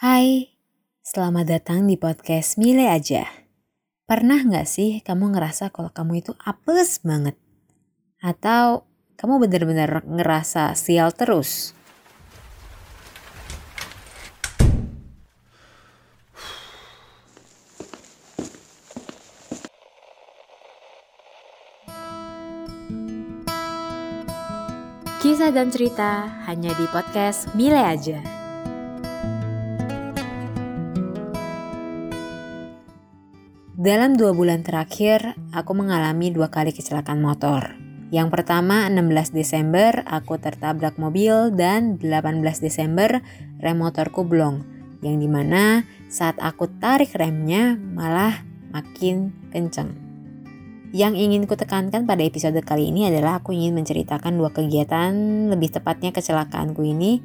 Hai, selamat datang di podcast Mile aja. Pernah nggak sih kamu ngerasa kalau kamu itu apes banget? Atau kamu bener-bener ngerasa sial terus? Kisah dan cerita hanya di podcast Mile aja. Dalam dua bulan terakhir, aku mengalami dua kali kecelakaan motor. Yang pertama 16 Desember aku tertabrak mobil dan 18 Desember rem motorku blong. Yang di mana saat aku tarik remnya malah makin kenceng. Yang ingin ku tekankan pada episode kali ini adalah aku ingin menceritakan dua kegiatan, lebih tepatnya kecelakaanku ini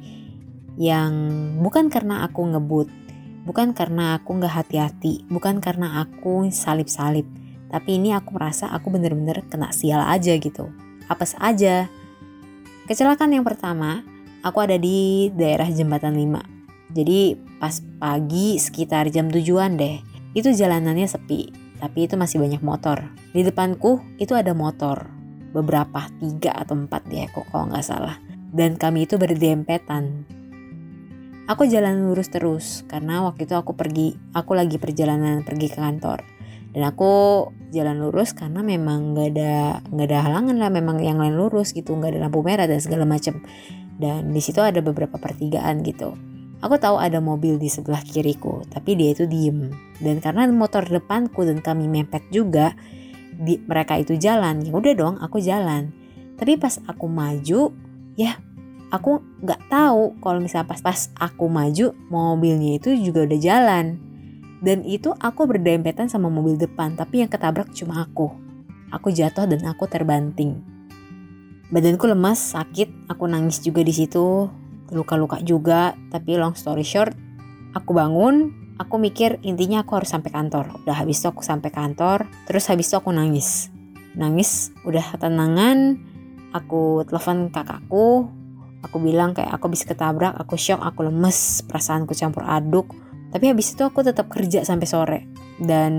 yang bukan karena aku ngebut, bukan karena aku nggak hati-hati, bukan karena aku salip-salip, tapi ini aku merasa aku bener-bener kena sial aja gitu. Apes aja. Kecelakaan yang pertama, aku ada di daerah Jembatan 5. Jadi pas pagi sekitar jam tujuan deh, itu jalanannya sepi tapi itu masih banyak motor. Di depanku itu ada motor, beberapa, tiga atau empat deh kok kalau nggak salah. Dan kami itu berdempetan. Aku jalan lurus terus karena waktu itu aku pergi, aku lagi perjalanan pergi ke kantor. Dan aku jalan lurus karena memang nggak ada nggak ada halangan lah, memang yang lain lurus gitu, nggak ada lampu merah dan segala macam. Dan di situ ada beberapa pertigaan gitu. Aku tahu ada mobil di sebelah kiriku, tapi dia itu diem. Dan karena motor depanku dan kami mepet juga, di, mereka itu jalan. Ya udah dong, aku jalan. Tapi pas aku maju, ya aku nggak tahu kalau misalnya pas pas aku maju mobilnya itu juga udah jalan. Dan itu aku berdempetan sama mobil depan, tapi yang ketabrak cuma aku. Aku jatuh dan aku terbanting. Badanku lemas, sakit, aku nangis juga di situ luka-luka juga tapi long story short aku bangun aku mikir intinya aku harus sampai kantor udah habis itu aku sampai kantor terus habis itu aku nangis nangis udah tenangan aku telepon kakakku aku bilang kayak aku bisa ketabrak aku shock aku lemes perasaanku campur aduk. Tapi habis itu aku tetap kerja sampai sore. Dan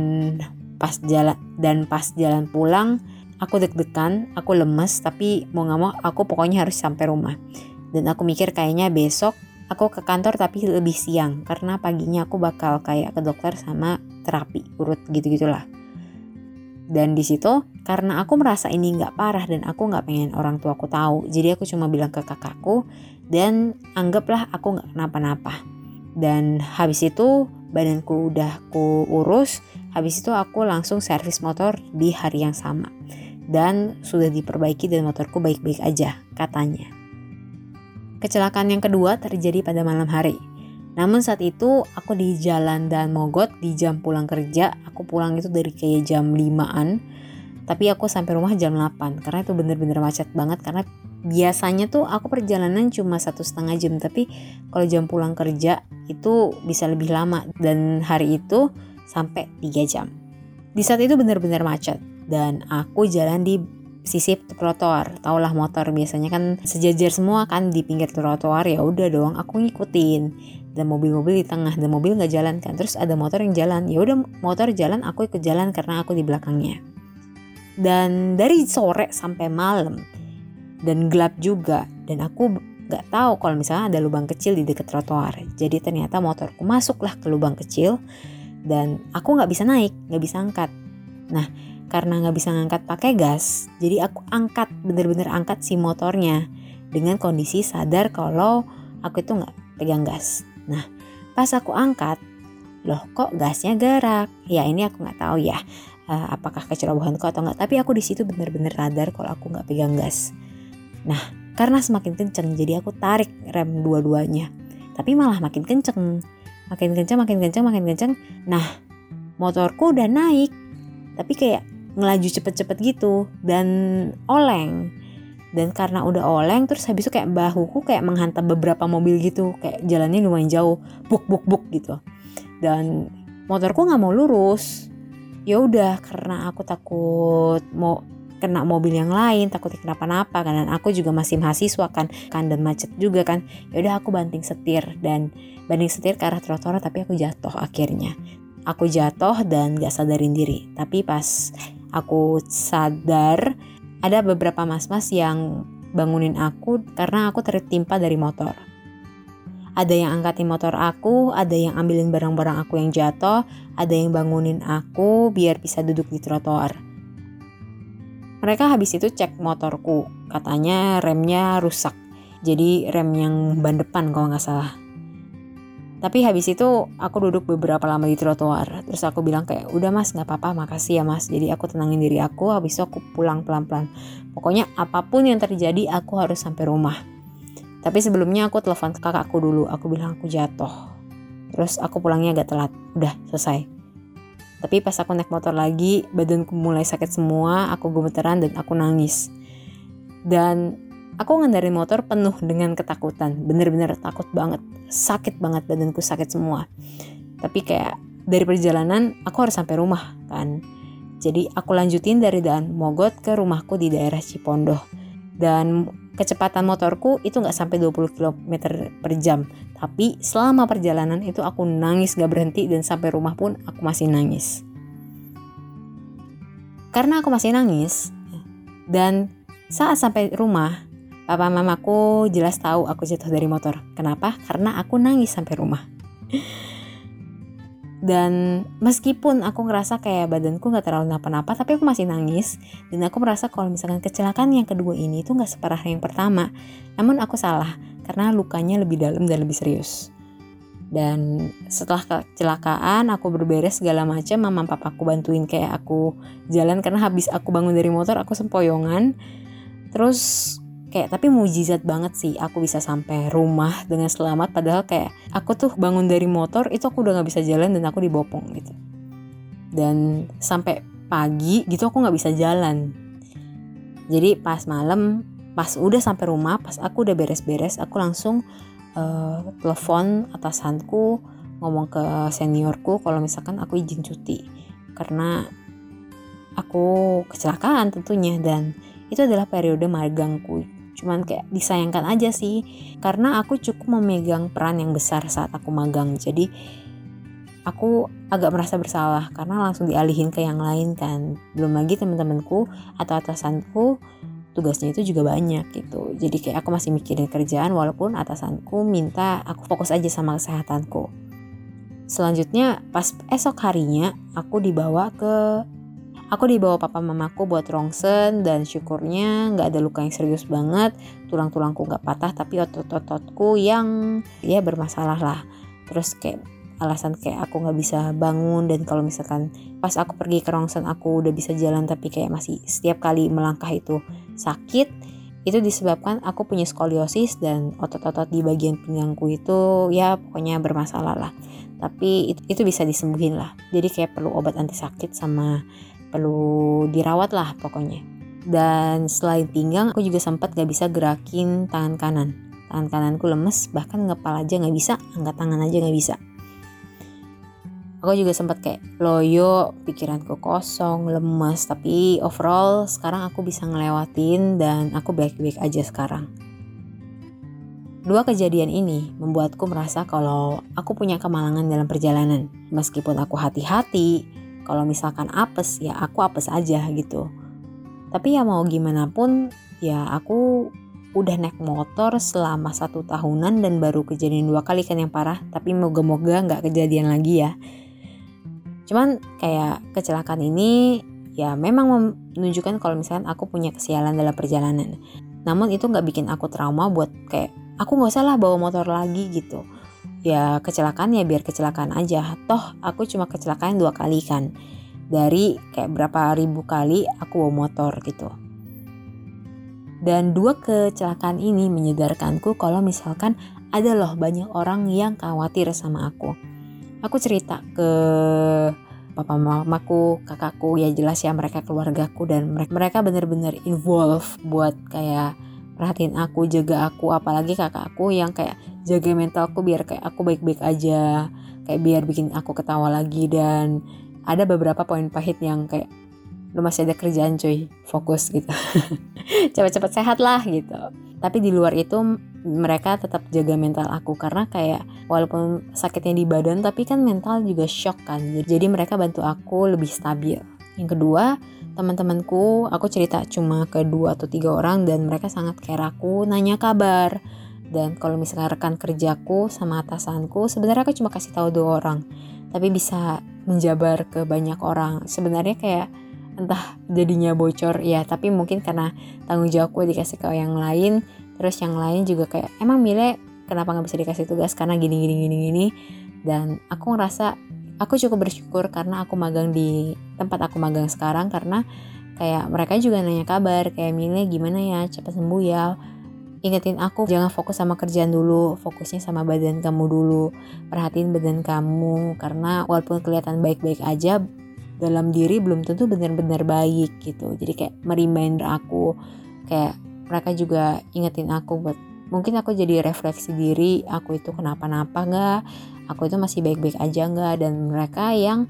pas jalan dan pas jalan pulang aku deg-degan aku lemes tapi mau nggak mau aku pokoknya harus sampai rumah. Dan aku mikir kayaknya besok aku ke kantor tapi lebih siang karena paginya aku bakal kayak ke dokter sama terapi urut gitu-gitulah. Dan di situ karena aku merasa ini nggak parah dan aku nggak pengen orang tua aku tahu, jadi aku cuma bilang ke kakakku dan anggaplah aku nggak kenapa-napa. Dan habis itu badanku udah ku urus, habis itu aku langsung servis motor di hari yang sama. Dan sudah diperbaiki dan motorku baik-baik aja katanya. Kecelakaan yang kedua terjadi pada malam hari. Namun saat itu aku di jalan dan mogot di jam pulang kerja. Aku pulang itu dari kayak jam 5-an. Tapi aku sampai rumah jam 8 karena itu bener-bener macet banget karena biasanya tuh aku perjalanan cuma satu setengah jam tapi kalau jam pulang kerja itu bisa lebih lama dan hari itu sampai 3 jam. Di saat itu bener-bener macet dan aku jalan di sisi trotoar. Taulah motor biasanya kan sejajar semua kan di pinggir trotoar ya udah dong aku ngikutin. Dan mobil-mobil di tengah dan mobil nggak jalan kan terus ada motor yang jalan. Ya udah motor jalan aku ikut jalan karena aku di belakangnya dan dari sore sampai malam. Dan gelap juga. Dan aku nggak tahu kalau misalnya ada lubang kecil di dekat trotoar. Jadi ternyata motorku masuklah ke lubang kecil. Dan aku nggak bisa naik nggak bisa angkat. Nah karena nggak bisa ngangkat pakai gas, jadi aku angkat bener-bener angkat si motornya. Dengan kondisi sadar kalau aku itu nggak pegang gas. Nah, pas aku angkat, loh kok gasnya gerak? Ya ini aku nggak tahu ya, uh, apakah kecerobohanku atau nggak. Tapi aku di situ bener-bener sadar kalau aku nggak pegang gas. Nah, karena semakin kenceng, jadi aku tarik rem dua-duanya. Tapi malah makin kenceng, makin kenceng, makin kenceng, makin kenceng. Nah, motorku udah naik, tapi kayak ngelaju cepet-cepet gitu dan oleng dan karena udah oleng terus habis itu kayak bahuku kayak menghantam beberapa mobil gitu kayak jalannya lumayan jauh buk buk buk gitu dan motorku nggak mau lurus ya udah karena aku takut mau kena mobil yang lain takutnya kenapa-napa kan. Dan aku juga masih mahasiswa kan kan dan macet juga kan. Ya udah aku banting setir dan banding setir ke arah trotoar tapi aku jatuh akhirnya. Aku jatuh dan gak sadarin diri. Tapi pas aku sadar ada beberapa mas-mas yang bangunin aku karena aku tertimpa dari motor ada yang angkatin motor aku, ada yang ambilin barang-barang aku yang jatuh, ada yang bangunin aku biar bisa duduk di trotoar. Mereka habis itu cek motorku, katanya remnya rusak. Jadi rem yang ban depan kalau nggak salah. Tapi habis itu aku duduk beberapa lama di trotoar. Terus aku bilang kayak, udah mas nggak apa-apa makasih ya mas. Jadi aku tenangin diri aku, habis itu aku pulang pelan-pelan. Pokoknya apa pun yang terjadi aku harus sampai rumah. Tapi sebelumnya aku telepon kakakku dulu, aku bilang aku jatuh. Terus aku pulangnya agak telat, udah selesai. Tapi pas aku naik motor lagi, badanku mulai sakit semua, aku gemeteran dan aku nangis. Dan aku ngendarin motor penuh dengan ketakutan, bener-bener takut banget, sakit banget badanku sakit semua. Tapi kayak dari perjalanan aku harus sampai rumah kan. Jadi aku lanjutin dari Daan Mogot ke rumahku di daerah Cipondoh. Dan kecepatan motorku itu nggak sampai 20 km per jam. Tapi selama perjalanan itu aku nangis gak berhenti dan sampai rumah pun aku masih nangis. Karena aku masih nangis dan saat sampai rumah, papa mamaku jelas tahu aku jatuh dari motor. Kenapa? Karena aku nangis sampai rumah. Dan meskipun aku ngerasa kayak badanku nggak terlalu napa-napa tapi aku masih nangis. Dan aku merasa kalau misalkan kecelakaan yang kedua ini itu nggak separah yang pertama. Namun aku salah karena lukanya lebih dalam dan lebih serius. Dan setelah kecelakaan aku berberes segala macam mama papaku bantuin kayak aku jalan. Karena habis aku bangun dari motor aku sempoyongan. Terus kayak tapi mujizat banget sih aku bisa sampai rumah dengan selamat. Padahal kayak aku tuh bangun dari motor itu aku udah nggak bisa jalan dan aku dibopong gitu. Dan sampai pagi gitu aku nggak bisa jalan. Jadi pas malam pas udah sampai rumah pas aku udah beres-beres aku langsung uh, telepon atasanku ngomong ke seniorku kalau misalkan aku izin cuti. Karena aku kecelakaan tentunya dan itu adalah periode magangku cuman kayak disayangkan aja sih. Karena aku cukup memegang peran yang besar saat aku magang. Jadi aku agak merasa bersalah karena langsung dialihin ke yang lain kan. Belum lagi teman-temanku atau atasanku tugasnya itu juga banyak gitu. Jadi kayak aku masih mikirin kerjaan walaupun atasanku minta aku fokus aja sama kesehatanku. Selanjutnya pas esok harinya aku dibawa ke Aku dibawa papa mamaku buat rongsen dan syukurnya nggak ada luka yang serius banget. Tulang-tulangku nggak patah tapi otot-ototku yang ya bermasalah lah. Terus kayak alasan kayak aku nggak bisa bangun dan kalau misalkan pas aku pergi ke rongsen aku udah bisa jalan tapi kayak masih setiap kali melangkah itu sakit itu disebabkan aku punya skoliosis dan otot-otot di bagian pinggangku itu ya pokoknya bermasalah lah tapi itu, itu bisa disembuhin lah jadi kayak perlu obat anti sakit sama perlu dirawat lah pokoknya. Dan selain pinggang aku juga sempat gak bisa gerakin tangan kanan. Tangan kananku lemes bahkan ngepal aja gak bisa angkat tangan aja gak bisa. Aku juga sempat kayak loyo pikiranku kosong lemes tapi overall sekarang aku bisa ngelewatin dan aku baik-baik aja sekarang. Dua kejadian ini membuatku merasa kalau aku punya kemalangan dalam perjalanan. Meskipun aku hati-hati, kalau misalkan apes ya aku apes aja gitu. Tapi ya mau gimana pun ya aku udah naik motor selama satu tahunan dan baru kejadian dua kali kan yang parah. Tapi moga-moga nggak kejadian lagi ya. Cuman kayak kecelakaan ini ya memang menunjukkan kalau misalkan aku punya kesialan dalam perjalanan. Namun itu nggak bikin aku trauma buat kayak aku nggak usah lah bawa motor lagi gitu ya kecelakaan ya biar kecelakaan aja. Toh aku cuma kecelakaan dua kali kan. Dari kayak berapa ribu kali aku bawa motor gitu. Dan dua kecelakaan ini menyadarkanku kalau misalkan ada loh banyak orang yang khawatir sama aku. Aku cerita ke papa mamaku, kakakku, ya jelas ya mereka keluargaku dan mereka bener-bener involve buat kayak perhatiin aku jaga aku apalagi kakak aku yang kayak jaga mentalku biar kayak aku baik-baik aja kayak biar bikin aku ketawa lagi. Dan ada beberapa poin pahit yang kayak lu masih ada kerjaan cuy fokus gitu. Cepat-cepat sehat lah gitu. Tapi di luar itu mereka tetap jaga mental aku karena kayak walaupun sakitnya di badan tapi kan mental juga shock kan. Jadi mereka bantu aku lebih stabil. Yang kedua teman-temanku aku cerita cuma ke dua atau tiga orang dan mereka sangat care aku nanya kabar dan kalau misalnya rekan kerjaku sama atasanku sebenarnya aku cuma kasih tahu dua orang. Tapi bisa menjabar ke banyak orang. Sebenarnya kayak entah jadinya bocor ya tapi mungkin karena tanggung jawabku dikasih ke yang lain. Terus yang lain juga kayak emang Mile kenapa nggak bisa dikasih tugas? Karena gini gini gini gini. Dan aku ngerasa aku cukup bersyukur karena aku magang di tempat aku magang sekarang. Karena kayak mereka juga nanya kabar kayak Mile gimana ya? Cepat sembuh ya ingetin aku jangan fokus sama kerjaan dulu fokusnya sama badan kamu dulu. Perhatiin badan kamu karena walaupun kelihatan baik-baik aja dalam diri belum tentu benar-benar baik gitu. Jadi kayak mereminder aku kayak mereka juga ingetin aku buat mungkin aku jadi refleksi diri aku itu kenapa-napa nggak aku itu masih baik-baik aja nggak dan mereka yang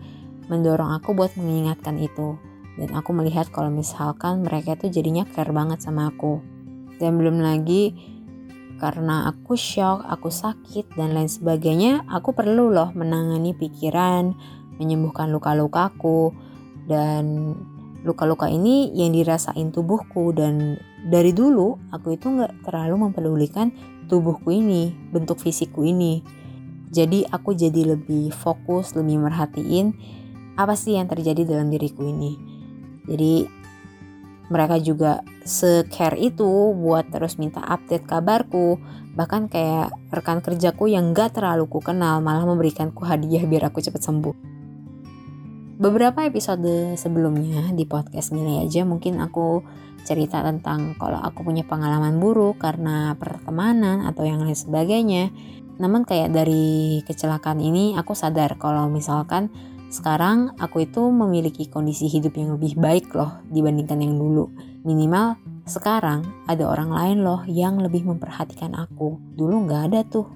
mendorong aku buat mengingatkan itu. Dan aku melihat kalau misalkan mereka itu jadinya care banget sama aku dan belum lagi karena aku shock, aku sakit dan lain sebagainya, aku perlu loh menangani pikiran, menyembuhkan luka-lukaku dan luka-luka ini yang dirasain tubuhku dan dari dulu aku itu nggak terlalu mempedulikan tubuhku ini, bentuk fisikku ini. Jadi aku jadi lebih fokus, lebih merhatiin apa sih yang terjadi dalam diriku ini. Jadi mereka juga se-care itu buat terus minta update kabarku. Bahkan kayak rekan kerjaku yang gak terlalu ku kenal malah memberikanku hadiah biar aku cepat sembuh beberapa episode sebelumnya di podcast Milih aja mungkin aku cerita tentang kalau aku punya pengalaman buruk karena pertemanan atau yang lain sebagainya. Namun kayak dari kecelakaan ini aku sadar kalau misalkan sekarang aku itu memiliki kondisi hidup yang lebih baik loh dibandingkan yang dulu. Minimal sekarang ada orang lain loh yang lebih memperhatikan aku. Dulu nggak ada tuh.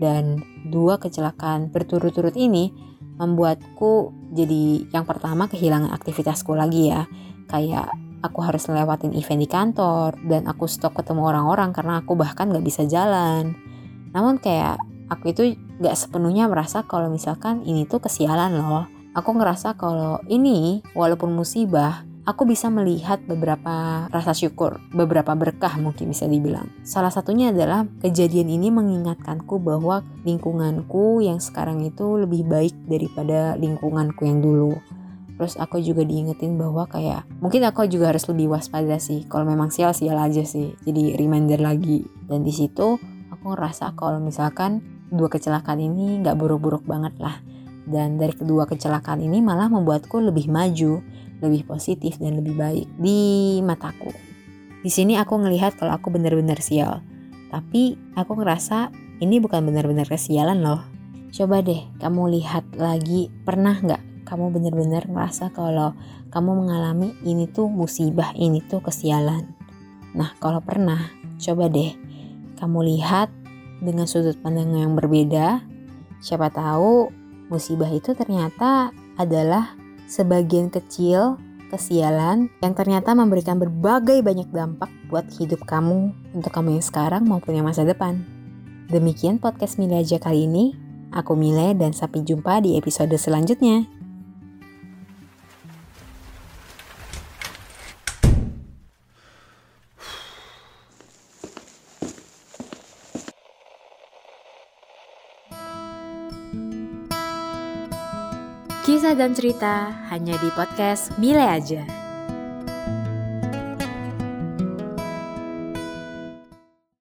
Dan dua kecelakaan berturut-turut ini membuatku jadi yang pertama kehilangan aktivitasku lagi ya. Kayak aku harus lewatin event di kantor dan aku stop ketemu orang-orang karena aku bahkan gak bisa jalan. Namun kayak aku itu gak sepenuhnya merasa kalau misalkan ini tuh kesialan loh. Aku ngerasa kalau ini walaupun musibah aku bisa melihat beberapa rasa syukur, beberapa berkah mungkin bisa dibilang. Salah satunya adalah kejadian ini mengingatkanku bahwa lingkunganku yang sekarang itu lebih baik daripada lingkunganku yang dulu. Terus aku juga diingetin bahwa kayak mungkin aku juga harus lebih waspada sih. Kalau memang sial sial aja sih. Jadi reminder lagi. Dan di situ aku ngerasa kalau misalkan dua kecelakaan ini nggak buruk-buruk banget lah. Dan dari kedua kecelakaan ini malah membuatku lebih maju, lebih positif dan lebih baik di mataku. Di sini aku ngelihat kalau aku benar-benar sial. Tapi aku ngerasa ini bukan benar-benar kesialan loh. Coba deh kamu lihat lagi, pernah nggak kamu benar-benar ngerasa kalau kamu mengalami ini tuh musibah, ini tuh kesialan. Nah kalau pernah, coba deh kamu lihat dengan sudut pandang yang berbeda. Siapa tahu musibah itu ternyata adalah sebagian kecil kesialan yang ternyata memberikan berbagai banyak dampak buat hidup kamu untuk kamu yang sekarang maupun yang masa depan. Demikian podcast Mila aja kali ini. Aku Mile dan sampai jumpa di episode selanjutnya. Dan cerita hanya di podcast Mile aja.